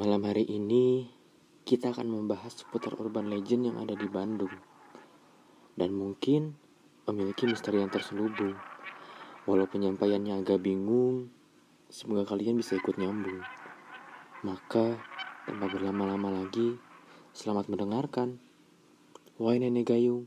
Malam hari ini kita akan membahas seputar urban legend yang ada di Bandung dan mungkin memiliki misteri yang terselubung. Walau penyampaiannya agak bingung, semoga kalian bisa ikut nyambung. Maka, tanpa berlama-lama lagi, selamat mendengarkan. Why Nenek Gayung?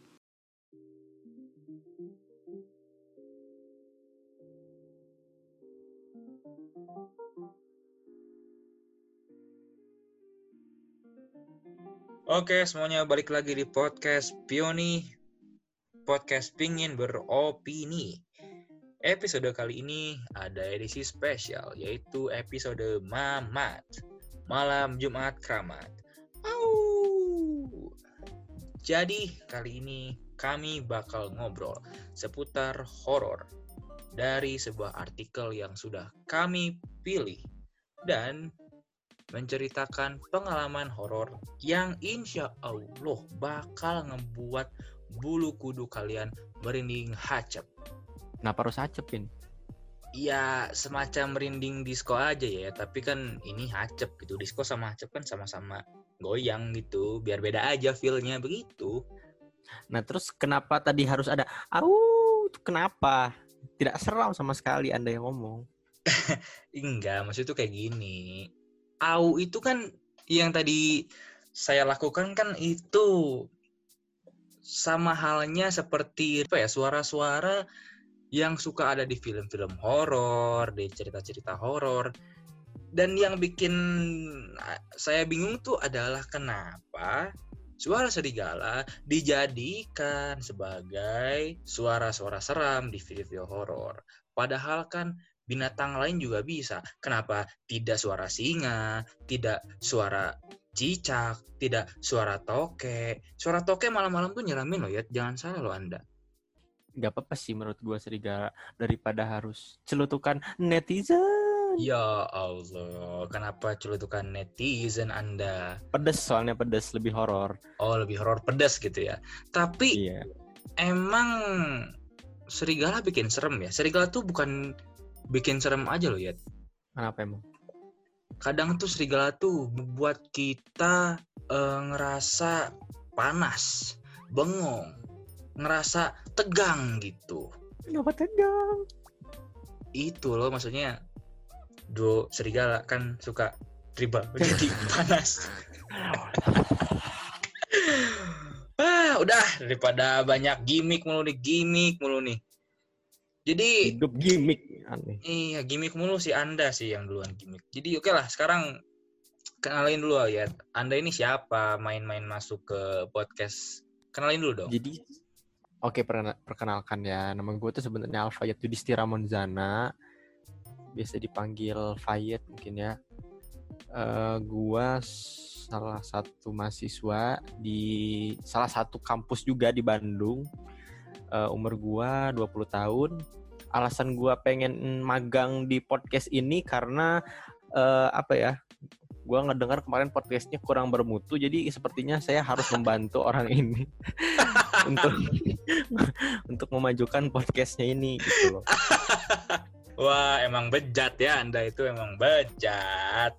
Oke, semuanya balik lagi di podcast Pioni. Podcast pingin beropini. Episode kali ini ada edisi spesial, yaitu episode Mamat. Malam Jumat Keramat. Au. Jadi, kali ini kami bakal ngobrol seputar horor dari sebuah artikel yang sudah kami pilih. Dan menceritakan pengalaman horor yang insya Allah bakal ngebuat bulu kudu kalian merinding hacep. Kenapa harus hacepin? Ya semacam merinding disco aja ya, tapi kan ini hacep gitu. Disco sama hacep kan sama-sama goyang gitu, biar beda aja feelnya begitu. Nah terus kenapa tadi harus ada au? Kenapa? Tidak seram sama sekali Anda yang ngomong. Enggak, maksud itu kayak gini au itu kan yang tadi saya lakukan kan itu sama halnya seperti apa ya suara-suara yang suka ada di film-film horor, di cerita-cerita horor. Dan yang bikin saya bingung tuh adalah kenapa suara serigala dijadikan sebagai suara-suara seram di video-video horor. Padahal kan binatang lain juga bisa. Kenapa tidak suara singa, tidak suara cicak, tidak suara toke. Suara toke malam-malam tuh nyeramin loh ya, jangan salah loh Anda. Gak apa-apa sih menurut gua serigala daripada harus celutukan netizen. Ya Allah, kenapa celutukan netizen Anda? Pedes soalnya pedes, lebih horor. Oh, lebih horor pedes gitu ya. Tapi iya. emang serigala bikin serem ya. Serigala tuh bukan bikin serem aja loh ya. Kenapa emang? Kadang tuh serigala tuh buat kita uh, ngerasa panas, bengong, ngerasa tegang gitu. Kenapa tegang? Itu loh maksudnya do serigala kan suka tribal jadi panas. ah, udah daripada banyak gimmick mulu nih, gimmick mulu nih. Jadi hidup gimmick aneh. Iya, gimmick mulu sih Anda sih yang duluan gimmick. Jadi oke okay lah, sekarang kenalin dulu ya. Anda ini siapa main-main masuk ke podcast? Kenalin dulu dong. Jadi oke okay, perkenalkan ya. Nama gue tuh sebenarnya Alfayet Yudhistira Monzana. Biasa dipanggil Fayet mungkin ya. Uh, gua salah satu mahasiswa di salah satu kampus juga di Bandung uh, umur gua 20 tahun. Alasan gua pengen magang di podcast ini karena uh, apa ya? Gua ngedengar kemarin podcastnya kurang bermutu, jadi sepertinya saya harus membantu orang ini untuk untuk memajukan podcastnya ini gitu loh. Wah, emang bejat ya Anda itu emang bejat.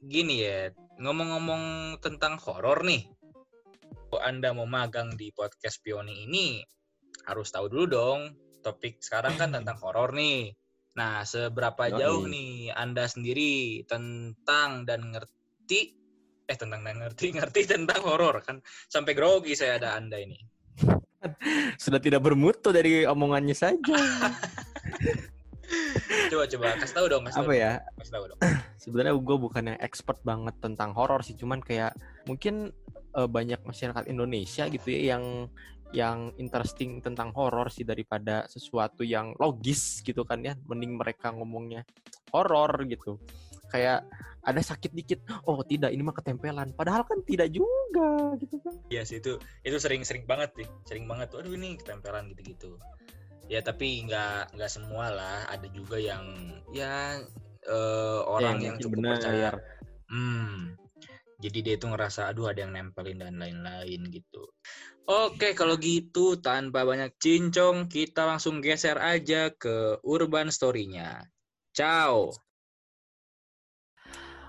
Gini ya, ngomong-ngomong tentang horor nih. Anda mau magang di podcast Pioni ini, harus tahu dulu dong topik sekarang kan tentang horor nih. Nah, seberapa oh, jauh nih Anda sendiri tentang dan ngerti eh tentang dan ngerti ngerti tentang horor kan sampai grogi saya ada Anda ini. Sudah tidak bermutu dari omongannya saja. coba coba kasih tahu dong kasih apa tahu ya kasih tahu dong sebenarnya gue bukan yang expert banget tentang horor sih cuman kayak mungkin uh, banyak masyarakat Indonesia gitu ya yang yang interesting tentang horor sih daripada sesuatu yang logis gitu kan ya. Mending mereka ngomongnya horor gitu. Kayak ada sakit dikit oh tidak ini mah ketempelan. Padahal kan tidak juga gitu kan. Iya yes, itu itu sering sering banget sih. Sering banget tuh aduh ini ketempelan gitu gitu ya tapi nggak nggak semua lah. Ada juga yang ya uh, orang ya, yang cukup benar. percaya. Hmm jadi dia itu ngerasa aduh ada yang nempelin dan lain-lain gitu. Oke kalau gitu tanpa banyak cincong kita langsung geser aja ke urban story-nya. Ciao.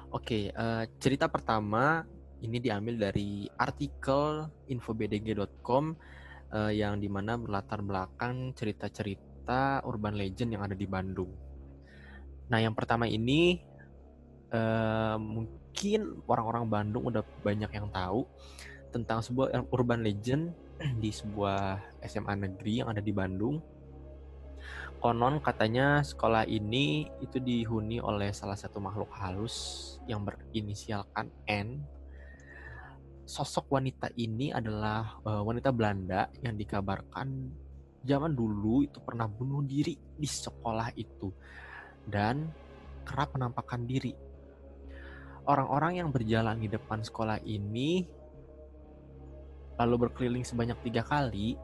Oke, uh, cerita pertama ini diambil dari artikel infobdg.com uh, yang di mana berlatar belakang cerita-cerita urban legend yang ada di Bandung. Nah, yang pertama ini uh, mungkin orang-orang Bandung udah banyak yang tahu tentang sebuah urban legend di sebuah SMA negeri yang ada di Bandung. Konon katanya sekolah ini itu dihuni oleh salah satu makhluk halus yang berinisialkan N. Sosok wanita ini adalah uh, wanita Belanda yang dikabarkan zaman dulu itu pernah bunuh diri di sekolah itu dan kerap menampakkan diri. Orang-orang yang berjalan di depan sekolah ini lalu berkeliling sebanyak tiga kali,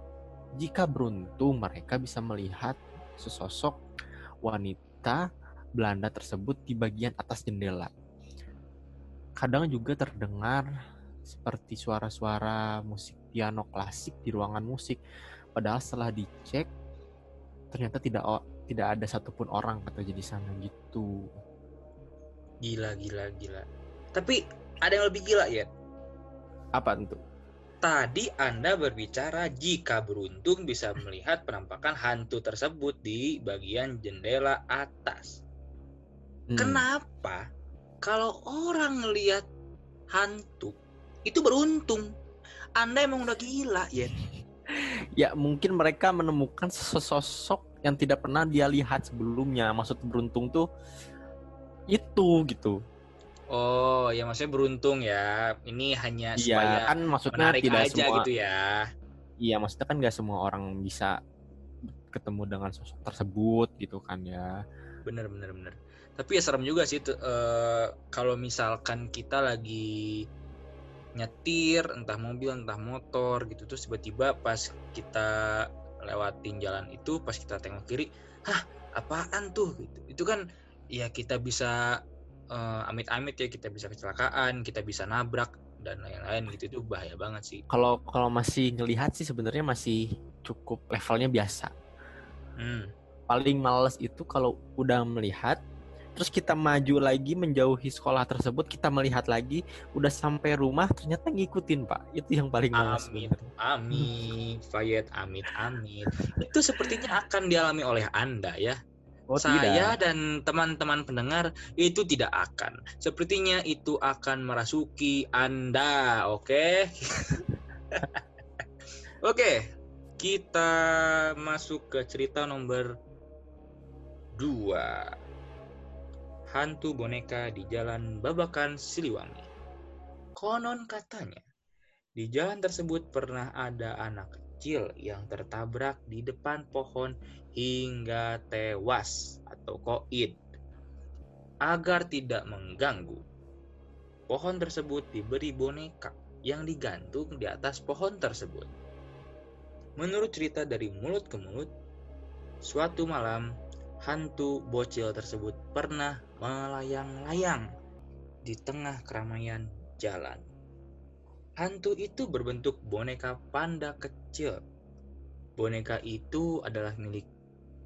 jika beruntung mereka bisa melihat sesosok wanita Belanda tersebut di bagian atas jendela. Kadang juga terdengar seperti suara-suara musik piano klasik di ruangan musik. Padahal setelah dicek, ternyata tidak tidak ada satupun orang kata jadi sana gitu. Gila, gila, gila. Tapi ada yang lebih gila ya? Apa tentu? Tadi Anda berbicara jika beruntung bisa melihat penampakan hantu tersebut di bagian jendela atas. Hmm. Kenapa kalau orang ngelihat hantu itu beruntung? Anda emang udah gila ya? ya mungkin mereka menemukan sesosok yang tidak pernah dia lihat sebelumnya. Maksud beruntung tuh itu gitu. Oh, ya maksudnya beruntung ya. Ini hanya iya, supaya kan maksudnya tidak aja semua, gitu ya. Iya, maksudnya kan nggak semua orang bisa ketemu dengan sosok tersebut gitu kan ya. Bener bener bener. Tapi ya serem juga sih uh, kalau misalkan kita lagi nyetir entah mobil entah motor gitu terus tiba-tiba pas kita lewatin jalan itu pas kita tengok kiri, hah apaan tuh gitu. Itu kan ya kita bisa uh, amit-amit ya kita bisa kecelakaan, kita bisa nabrak dan lain-lain gitu itu bahaya banget sih. Kalau kalau masih ngelihat sih sebenarnya masih cukup levelnya biasa. Hmm. Paling males itu kalau udah melihat terus kita maju lagi menjauhi sekolah tersebut kita melihat lagi udah sampai rumah ternyata ngikutin pak itu yang paling males amit amit Fayet amit amit itu sepertinya akan dialami oleh anda ya Oh, saya tidak. dan teman-teman pendengar itu tidak akan. Sepertinya itu akan merasuki Anda, oke? Okay? oke, okay, kita masuk ke cerita nomor 2. Hantu boneka di Jalan Babakan Siliwangi. Konon katanya, di jalan tersebut pernah ada anak kecil yang tertabrak di depan pohon hingga tewas atau koid. Agar tidak mengganggu, pohon tersebut diberi boneka yang digantung di atas pohon tersebut. Menurut cerita dari mulut ke mulut, suatu malam hantu bocil tersebut pernah melayang-layang di tengah keramaian jalan. Hantu itu berbentuk boneka panda kecil. Boneka itu adalah milik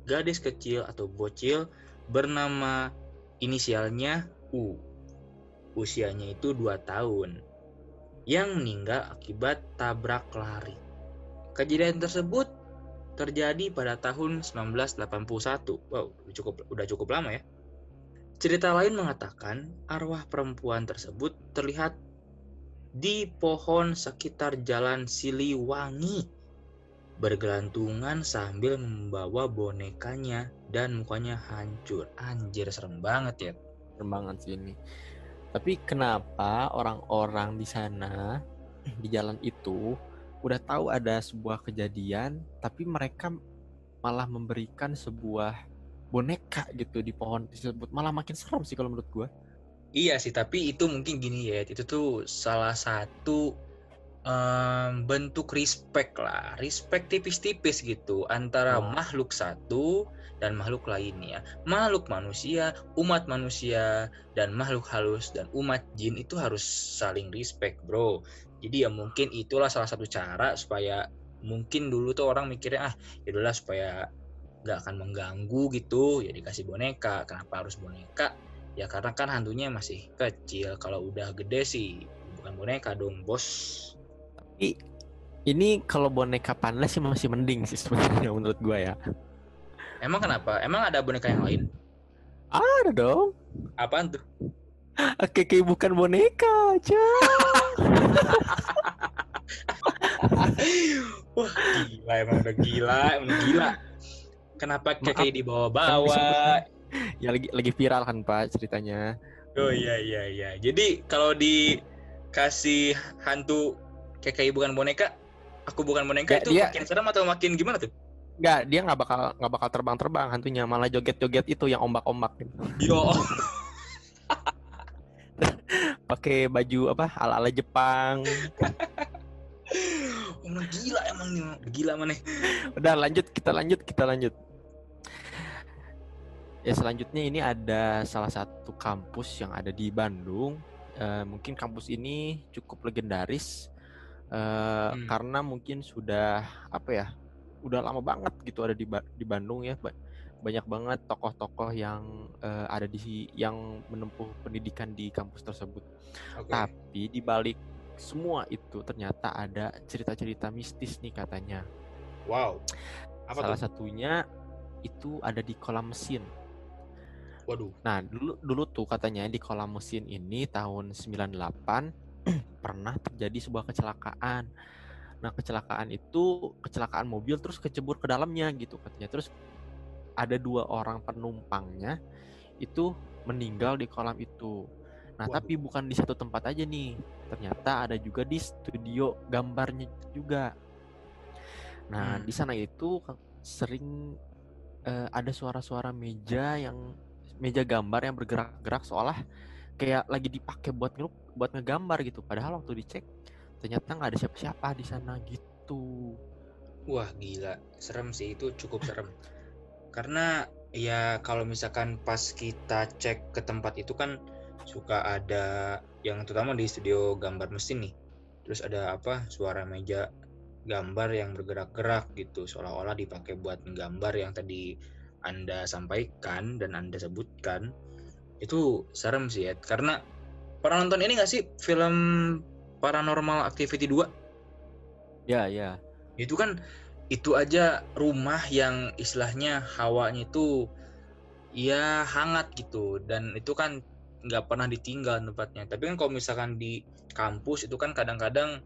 gadis kecil atau bocil bernama inisialnya U. Usianya itu 2 tahun. Yang meninggal akibat tabrak lari. Kejadian tersebut terjadi pada tahun 1981. Wow, cukup udah cukup lama ya. Cerita lain mengatakan arwah perempuan tersebut terlihat di pohon sekitar jalan Siliwangi bergelantungan sambil membawa bonekanya dan mukanya hancur. Anjir serem banget ya. Serem banget sih ini. Tapi kenapa orang-orang di sana di jalan itu udah tahu ada sebuah kejadian tapi mereka malah memberikan sebuah boneka gitu di pohon tersebut malah makin serem sih kalau menurut gua. Iya sih, tapi itu mungkin gini ya, itu tuh salah satu um, bentuk respect lah, respect tipis-tipis gitu antara oh. makhluk satu dan makhluk lainnya. Makhluk manusia, umat manusia, dan makhluk halus dan umat jin itu harus saling respect, bro. Jadi ya mungkin itulah salah satu cara supaya mungkin dulu tuh orang mikirnya ah yaudahlah supaya nggak akan mengganggu gitu ya dikasih boneka kenapa harus boneka Ya karena kan hantunya masih kecil. Kalau udah gede sih bukan boneka dong, bos. Tapi ini kalau boneka panda sih masih mending sih sebenarnya menurut gua ya. Emang kenapa? Emang ada boneka yang lain? Ada dong. Apaan tuh? Oke, bukan boneka aja. Wah, gila emang udah gila, emang gila. Kenapa kayak dibawa-bawa? ya lagi lagi viral kan Pak ceritanya. Oh iya iya iya. Jadi kalau dikasih hantu kayak bukan boneka, aku bukan boneka Nggak, itu dia- makin serem atau makin gimana tuh? Enggak, dia nggak bakal nggak bakal terbang-terbang hantunya, malah joget-joget itu yang ombak-ombak gitu. Yo, Pakai baju apa? Ala-ala Jepang. emang gila emang nih, gila mana? Udah lanjut, kita lanjut, kita lanjut. Ya selanjutnya ini ada salah satu kampus yang ada di Bandung. Eh, mungkin kampus ini cukup legendaris eh, Hmm. karena mungkin sudah apa ya, udah lama banget gitu ada di Ba- di Bandung ya. Ba- Banyak banget tokoh-tokoh yang eh, ada di yang menempuh pendidikan di kampus tersebut. Oke. Tapi di balik semua itu ternyata ada cerita-cerita mistis nih katanya. Wow. Apa Salah tuh? satunya itu ada di kolam mesin. Waduh. Nah, dulu dulu tuh katanya di kolam mesin ini tahun 98 pernah terjadi sebuah kecelakaan. Nah, kecelakaan itu kecelakaan mobil terus kecebur ke dalamnya gitu katanya. Terus ada dua orang penumpangnya itu meninggal di kolam itu. Nah, Waduh. tapi bukan di satu tempat aja nih. Ternyata ada juga di studio gambarnya juga. Nah, Hmm. di sana itu sering eh, ada suara-suara meja yang meja gambar yang bergerak-gerak seolah kayak lagi dipakai buat ngeluk, buat ngegambar gitu. Padahal waktu dicek ternyata nggak ada siapa-siapa di sana gitu. Wah, gila. Serem sih itu cukup serem. Karena ya kalau misalkan pas kita cek ke tempat itu kan suka ada yang terutama di studio gambar mesin nih. Terus ada apa? Suara meja gambar yang bergerak-gerak gitu seolah-olah dipakai buat menggambar yang tadi Anda sampaikan dan Anda sebutkan. Itu serem sih ya. Karena pernah nonton ini gak sih film Paranormal Activity 2? Ya, ya. itu kan itu aja rumah yang istilahnya hawanya itu ya hangat gitu dan itu kan nggak pernah ditinggal tempatnya tapi kan kalau misalkan di kampus itu kan kadang-kadang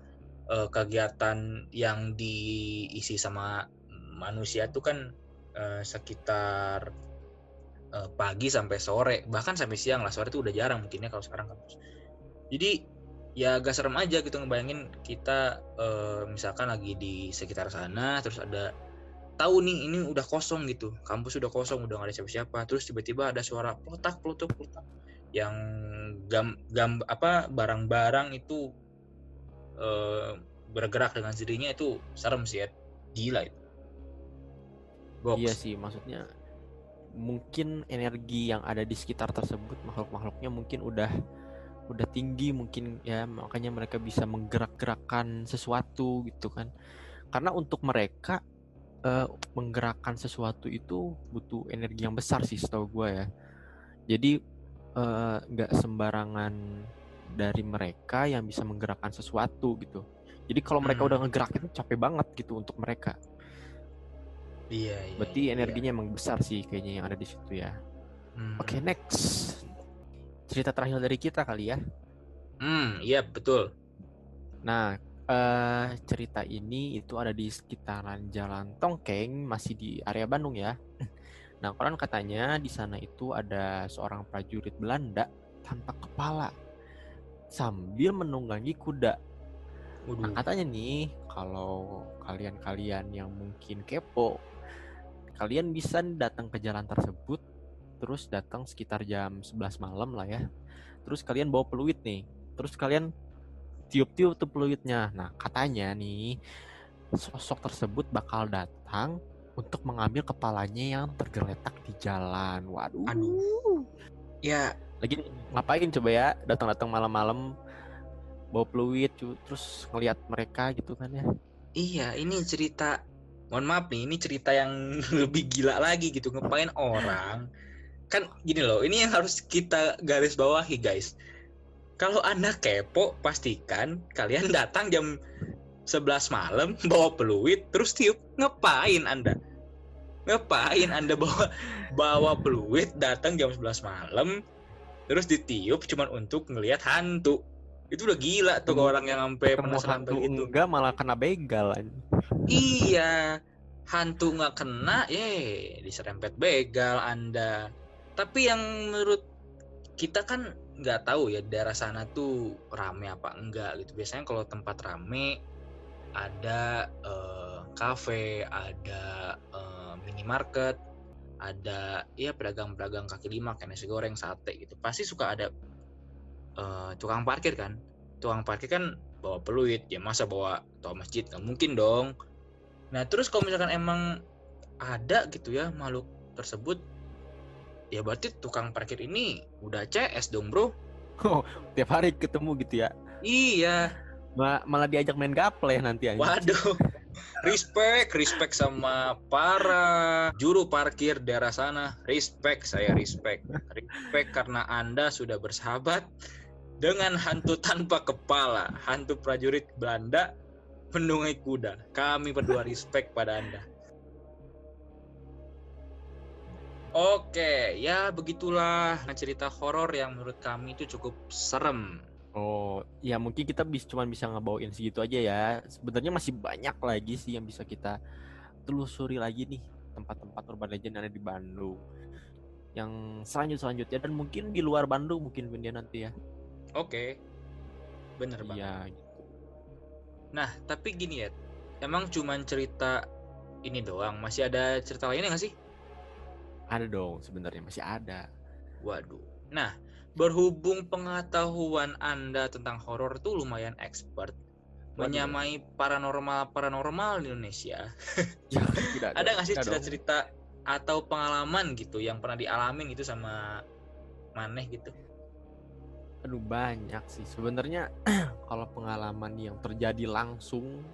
eh, kegiatan yang diisi sama manusia itu kan eh, sekitar eh, pagi sampai sore bahkan sampai siang lah. Sore itu udah jarang mungkinnya kalau sekarang kampus jadi ya agak serem aja gitu ngebayangin kita eh, misalkan lagi di sekitar sana terus ada tahu nih ini udah kosong gitu kampus udah kosong udah gak ada siapa-siapa. Terus tiba-tiba ada suara peletak peletuk peletak yang gam, gam apa barang-barang itu eh, bergerak dengan sendirinya itu serem sih ya. Gila itu Goks. Iya sih, maksudnya mungkin energi yang ada di sekitar tersebut makhluk-makhluknya mungkin udah udah tinggi mungkin ya makanya mereka bisa menggerak-gerakkan sesuatu gitu kan. Karena untuk mereka eh, menggerakkan sesuatu itu butuh energi yang besar sih setahu gue ya. Jadi eh, nggak sembarangan dari mereka yang bisa menggerakkan sesuatu gitu. Jadi kalau mereka Hmm. udah ngegerakin capek banget gitu untuk mereka. Iya, iya Berarti iya. energinya emang besar sih kayaknya yang ada di situ ya. Hmm. Oke, next. Cerita terakhir dari kita kali ya. hmm iya betul Nah, eh cerita ini itu ada di sekitaran Jalan Tongkeng, masih di area Bandung ya. Nah, koran katanya di sana itu ada seorang prajurit Belanda tanpa kepala sambil menunggangi kuda. Nah, Waduh. katanya nih, kalau kalian-kalian yang mungkin kepo, kalian bisa datang ke jalan tersebut, terus datang sekitar jam 11 malam lah ya. Terus kalian bawa peluit nih, terus kalian tiup-tiup tuh peluitnya. Nah, katanya nih, sosok tersebut bakal datang untuk mengambil kepalanya yang tergeletak di jalan. Waduh. Aduh. ya Lagi ngapain coba ya? Datang-datang malam-malam bawa peluit terus ngelihat mereka gitu kan ya. Iya, ini cerita. Mohon maaf nih, ini cerita yang lebih gila lagi gitu. Ngapain orang. Kan gini loh ini yang harus kita garis bawahi guys. Kalau anda kepo pastikan kalian datang jam 11 malam bawa peluit terus tiup. Ngapain anda? Ngapain anda bawa bawa peluit datang jam 11 malam terus ditiup cuman untuk ngelihat hantu itu udah gila tuh Ketemu- orang yang sampai penasaran hantu begitu enggak malah kena begal. Iya, hantu nggak kena, ye diserempet begal Anda. Tapi yang menurut kita kan nggak tahu ya daerah sana tuh rame apa enggak gitu. Biasanya kalau tempat rame ada eh, kafe, ada eh, minimarket, ada ya pedagang-pedagang kaki lima kayak nasi goreng, sate gitu. Pasti suka ada eh, tukang parkir kan. Tukang parkir kan bawa peluit, ya masa bawa toa masjid nggak mungkin dong. Nah terus kalau misalkan emang ada gitu ya makhluk tersebut, ya berarti tukang parkir ini udah CS dong bro. Tiap hari ketemu gitu ya. Iya, Ma- malah diajak main gaple nanti anjing. waduh. Respect, respect sama para juru parkir daerah sana. Respect, saya respect. Respect karena Anda sudah bersahabat dengan hantu tanpa kepala, hantu prajurit Belanda menunggai kuda. Kami berdua respect pada Anda. Oke, ya begitulah cerita horor yang menurut kami itu cukup serem. Oh, ya mungkin kita bis cuma bisa ngebawain segitu aja ya. Sebenarnya masih banyak lagi sih yang bisa kita telusuri lagi nih tempat-tempat urban legend yang ada di Bandung. Yang selanjut selanjutnya dan mungkin di luar Bandung mungkin dia nanti ya. Oke, bener banget. Iya gitu. Nah, tapi gini ya, emang cuman cerita ini doang, masih ada cerita lainnya nggak sih? Ada dong sebenarnya masih ada. Waduh. Nah, berhubung pengetahuan Anda tentang horor tuh lumayan expert, Waduh. menyamai paranormal paranormal di Indonesia. Ya, tidak Ada nggak sih cerita-cerita atau pengalaman gitu yang pernah dialamin gitu sama maneh gitu? Aduh banyak sih sebenarnya kalau pengalaman yang terjadi langsung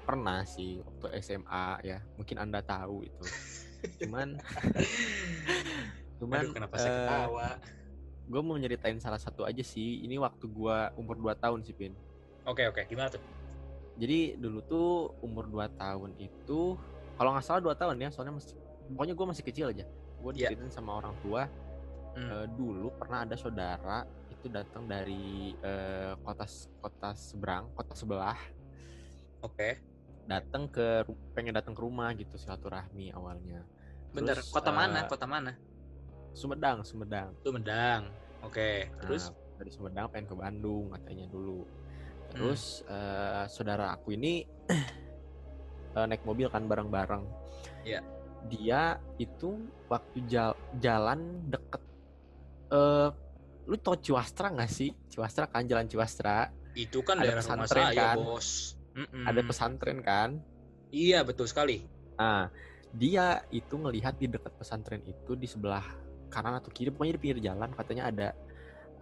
pernah sih waktu SMA ya mungkin anda tahu itu cuman cuman Aduh, kenapa saya eh, ketawa? gue mau nyeritain salah satu aja sih ini waktu gue umur 2 tahun sih Pin Oke oke, gimana tuh? jadi dulu tuh umur 2 tahun itu kalau nggak salah 2 tahun ya soalnya masih pokoknya gue masih kecil aja gue Iya. diceritain sama orang tua Hmm. eh, dulu pernah ada saudara itu datang dari eh, kota kota seberang kota sebelah Oke. datang ke pengen datang ke rumah gitu silaturahmi awalnya Bentar, Terus, kota mana? eh, Kota mana? Sumedang Sumedang Sumedang. Oke, Nah, terus dari Sumedang pengen ke Bandung katanya dulu terus eh, saudara aku ini eh, naik mobil kan bareng-bareng Iya. dia itu waktu jal- jalan deket eh lu tau Ciwastra nggak sih Ciwastra kan jalan Ciwastra itu kan ada daerah rumah pesantren saya, kan? Bos. Mm-mm. ada pesantren kan Iya, betul sekali. Nah, dia itu ngelihat di dekat pesantren itu di sebelah kanan atau kiri, pokoknya di pinggir jalan katanya ada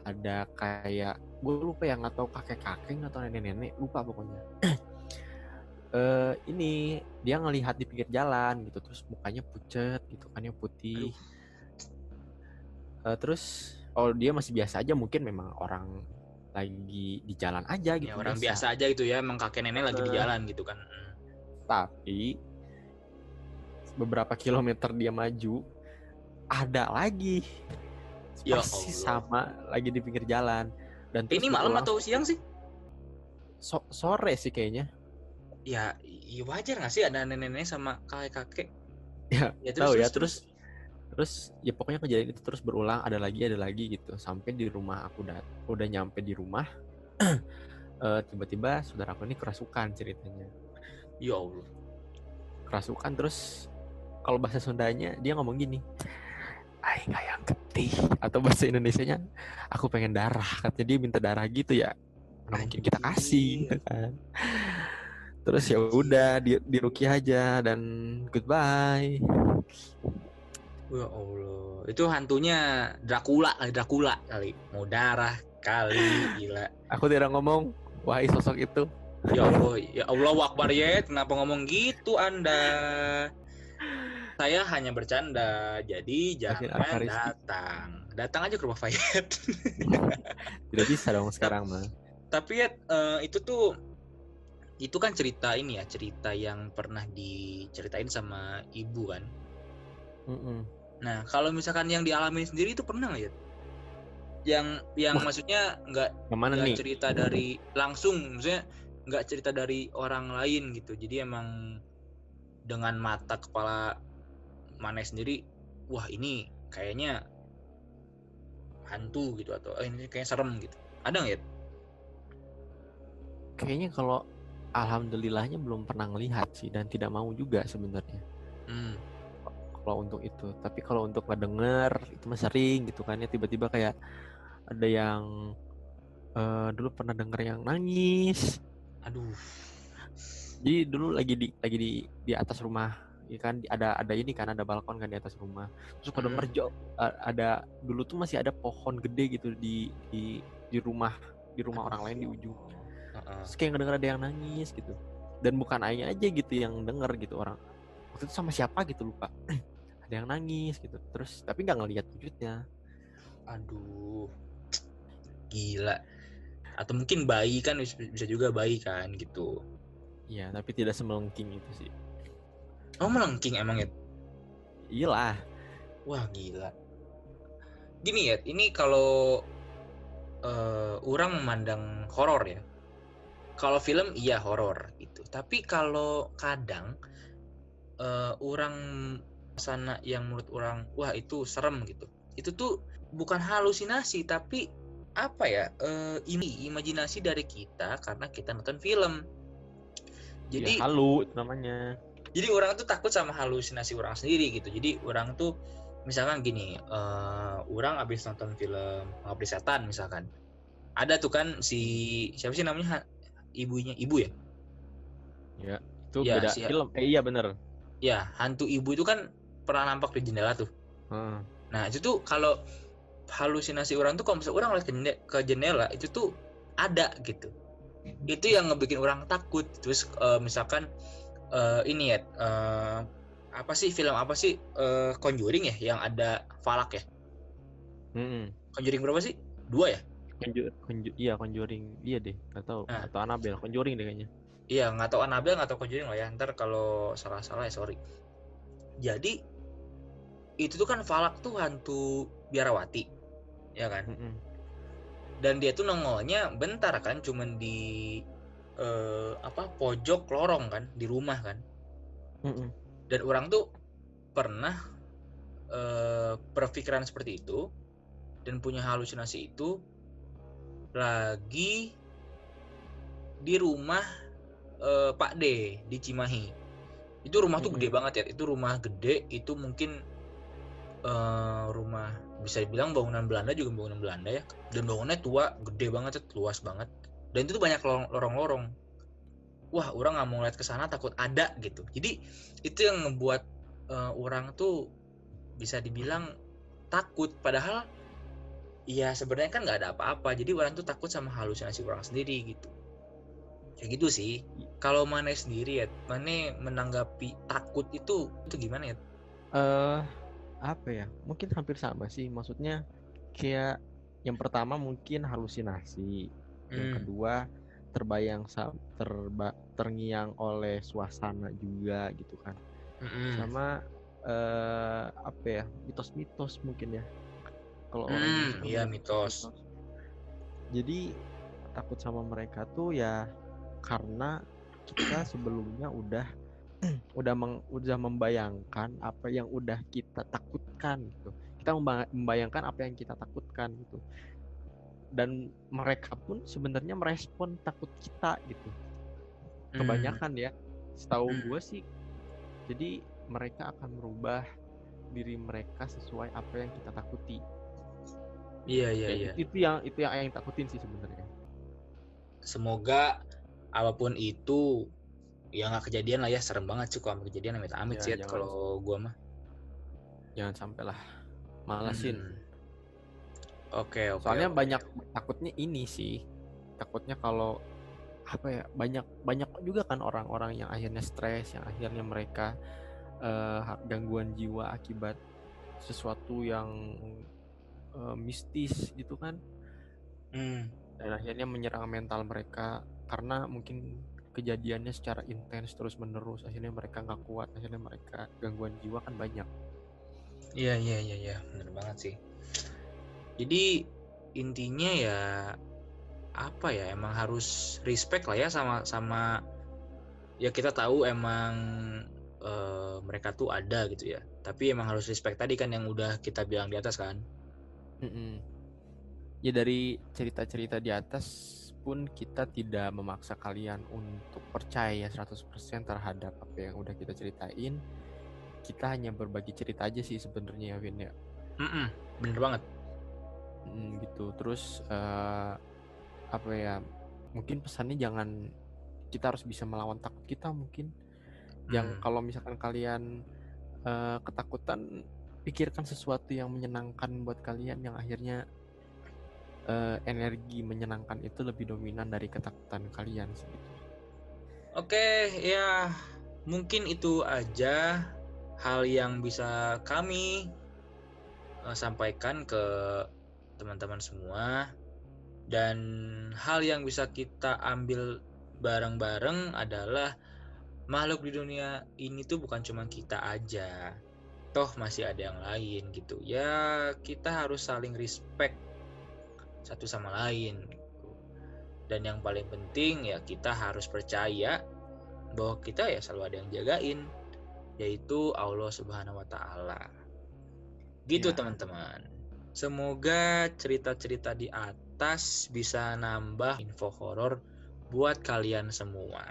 ada kayak gue lupa ya nggak tahu kakek kakek atau nenek nenek lupa pokoknya. eh ini dia ngelihat di pinggir jalan gitu terus mukanya pucet gitu kan yang putih. Eh, terus oh dia masih biasa aja mungkin memang orang lagi di jalan aja gitu. Ya, orang biasa aja gitu ya, emang kakek nenek lagi di jalan gitu kan. Tapi beberapa kilometer dia maju ada lagi Ya persis Allah. sama lagi di pinggir jalan dan terus Ini malam atau siang sih? so- sore sih kayaknya Ya, iya wajar gak sih ada nenek-nenek sama kakek-kakek? Ya, ya tahu ya terus terus ya pokoknya kejadian itu terus berulang ada lagi ada lagi gitu. Sampai di rumah aku udah udah nyampe di rumah eh, tiba-tiba saudara aku ini kerasukan ceritanya. Ya Allah. kerasukan terus kalau bahasa Sundanya dia ngomong gini Aing ayang getih. Atau bahasa Indonesianya aku pengen darah. Katanya dia minta darah gitu ya. Nggak mungkin kita kasih gitu kan. Terus ya udah di diruki aja dan goodbye Ya Allah. Itu hantunya Dracula kali Dracula kali. Mau darah kali gila. aku tidak ngomong wahai sosok itu Ya Allah, ya Allah Akbar ya, kenapa ngomong gitu Anda? Saya hanya bercanda, jadi jangan Arkarizky. datang. Datang aja ke rumah Fayet. Tidak bisa dong sekarang mah. Tapi ya eh, itu tuh itu kan cerita ini ya, cerita yang pernah diceritain sama ibu kan. Mm-mm. Nah, kalau misalkan yang dialami sendiri itu pernah nggak ya? Yang yang Wah. maksudnya nggak mana cerita dari langsung, maksudnya nggak cerita dari orang lain gitu. Jadi emang dengan mata kepala Mane sendiri, wah ini kayaknya hantu gitu atau eh, ini kayaknya serem gitu. Ada nggak ya? Kayaknya kalau alhamdulillahnya belum pernah ngelihat sih dan tidak mau juga sebenarnya. Hmm. Kalau untuk itu. Tapi kalau untuk ngedenger itu mah sering gitu kan ya. Tiba-tiba kayak ada yang eh, dulu pernah denger yang nangis. Aduh. jadi dulu lagi di lagi di di atas rumah ya kan? Ada ada ini kan ada balkon kan di atas rumah. Terus pada Hmm. merjok a- ada dulu tuh masih ada pohon gede gitu di di di rumah di rumah orang lain di ujung. Terus kayak ngedenger ada yang nangis gitu. Dan bukan Aing aja gitu yang denger gitu orang. Waktu itu sama siapa gitu lupa ada yang nangis gitu terus tapi nggak ngelihat wujudnya Aduh. Gila. Atau mungkin bayi kan bisa juga bayi kan gitu. Iya tapi tidak semelengking itu sih Oh melengking emang ya? iyalah Wah gila. Gini ya, ini kalau eh, orang memandang horor ya. Kalau film iya horor gitu. Tapi kalau kadang eh, orang sana yang menurut orang wah itu serem gitu. Itu tuh bukan halusinasi tapi apa ya? eh, ini imajinasi dari kita karena kita nonton film. Jadi ya, halu namanya jadi orang tuh takut sama halusinasi orang sendiri gitu jadi orang tuh misalkan gini eh orang abis nonton film Ngabri Setan misalkan ada tuh kan si siapa sih namanya ibunya ibu ya ya itu Ya, beda sih. film eh iya bener ya hantu ibu itu kan pernah nampak di jendela tuh. Heeh. nah itu tuh kalau halusinasi orang tuh kalau misalnya orang lihat ke jende- ke jendela itu tuh ada gitu. Itu yang ngebikin orang takut. Terus eh, misalkan eh, ini ya eh, apa sih film apa sih eh, Conjuring ya yang ada falak ya? Mm-mm. Conjuring berapa sih? Dua ya? Conju- conju- iya conjuring. Iya deh nggak tahu. Nah. atau Annabelle conjuring deh kayaknya. Iya nggak tahu Annabelle nggak tahu Conjuring lah ya. Ntar kalau salah-salah ya sorry. Jadi itu tuh kan falak tuh hantu biarawati ya kan Mm-mm. dan dia tuh nongolnya bentar kan cuman di eh, apa pojok lorong kan di rumah kan Mm-mm. dan orang tuh pernah eh, berpikiran seperti itu dan punya halusinasi itu lagi di rumah eh, Pak D di Cimahi itu rumah tuh Mm-mm. gede banget ya itu rumah gede itu mungkin eh, rumah bisa dibilang bangunan Belanda juga bangunan Belanda ya. Dan bangunannya tua gede banget luas banget. Dan itu tuh banyak lorong- lorong-lorong. Wah orang nggak mau lihat ke sana takut ada gitu. Jadi itu yang ngebuat eh, orang tuh bisa dibilang takut. Padahal ya sebenarnya kan nggak ada apa-apa. Jadi orang tuh takut sama halusinasi orang sendiri gitu. Kayak gitu sih. Kalau Mane sendiri ya Mane menanggapi takut itu itu gimana ya? Eh apa ya mungkin hampir sama sih. Maksudnya kayak yang pertama mungkin halusinasi yang Hmm, kedua terbayang terba terngiang oleh suasana juga gitu kan. Mm-mm. sama eh apa ya mitos-mitos mungkin ya. Kalau orang Hmm, iya, bilang mitos. jadi takut sama mereka tuh ya karena kita sebelumnya udah udah meng- udah membayangkan apa yang udah kita takutkan gitu. Kita memba- membayangkan apa yang kita takutkan gitu. Dan mereka pun sebenarnya merespon takut kita gitu. Kebanyakan ya. Setahu Hmm. gue sih jadi mereka akan merubah diri mereka sesuai apa yang kita takuti. Iya iya Ya, iya. itu yang itu yang yang takutin sih sebenarnya. Semoga apa pun itu ya nggak kejadian lah ya serem banget sih kalau kejadian amit amit Ya, sih jangan. kalau gua mah jangan sampai lah malesin Hmm. oke oke soalnya oke. banyak takutnya ini sih takutnya kalau apa ya banyak banyak juga kan orang-orang yang akhirnya stres yang akhirnya mereka uh, gangguan jiwa akibat sesuatu yang uh, mistis gitu kan Hmm. dan akhirnya menyerang mental mereka karena mungkin kejadiannya secara intens terus menerus akhirnya mereka nggak kuat akhirnya mereka gangguan jiwa kan banyak Iya iya iya iya bener banget sih. Jadi intinya ya apa ya emang harus respect lah ya sama sama ya kita tahu emang eh, mereka tuh ada gitu ya. Tapi emang harus respect tadi kan yang udah kita bilang di atas kan. Mm-mm. ya dari cerita-cerita di atas pun kita tidak memaksa kalian untuk percaya 100% terhadap apa yang udah kita ceritain kita hanya berbagi cerita aja sih sebenarnya ya Vin ya Mm-mm, bener banget. Mm, gitu terus eh, apa ya mungkin pesannya jangan kita harus bisa melawan takut kita mungkin yang Hmm. kalau misalkan kalian eh, ketakutan pikirkan sesuatu yang menyenangkan buat kalian yang akhirnya eh, energi menyenangkan itu lebih dominan dari ketakutan kalian gitu. Oke, ya mungkin itu aja hal yang bisa kami eh, sampaikan ke teman-teman semua dan hal yang bisa kita ambil bareng-bareng adalah makhluk di dunia ini tuh bukan cuma kita aja. Toh masih ada yang lain gitu. Ya, kita harus saling respect satu sama lain. gitu. Dan yang paling penting ya kita harus percaya bahwa kita ya selalu ada yang jagain yaitu Allah Subhanahu wa taala. Gitu Ya. teman-teman. Semoga cerita-cerita di atas bisa nambah info horor buat kalian semua.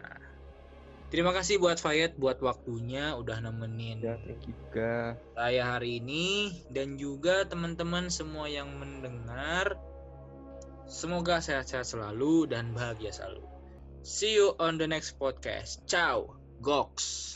Terima kasih buat Fayet buat waktunya udah nemenin Ya, thank you juga. saya hari ini dan juga teman-teman semua yang mendengar. Semoga sehat-sehat selalu dan bahagia selalu. See you on the next podcast. Ciao, Goks.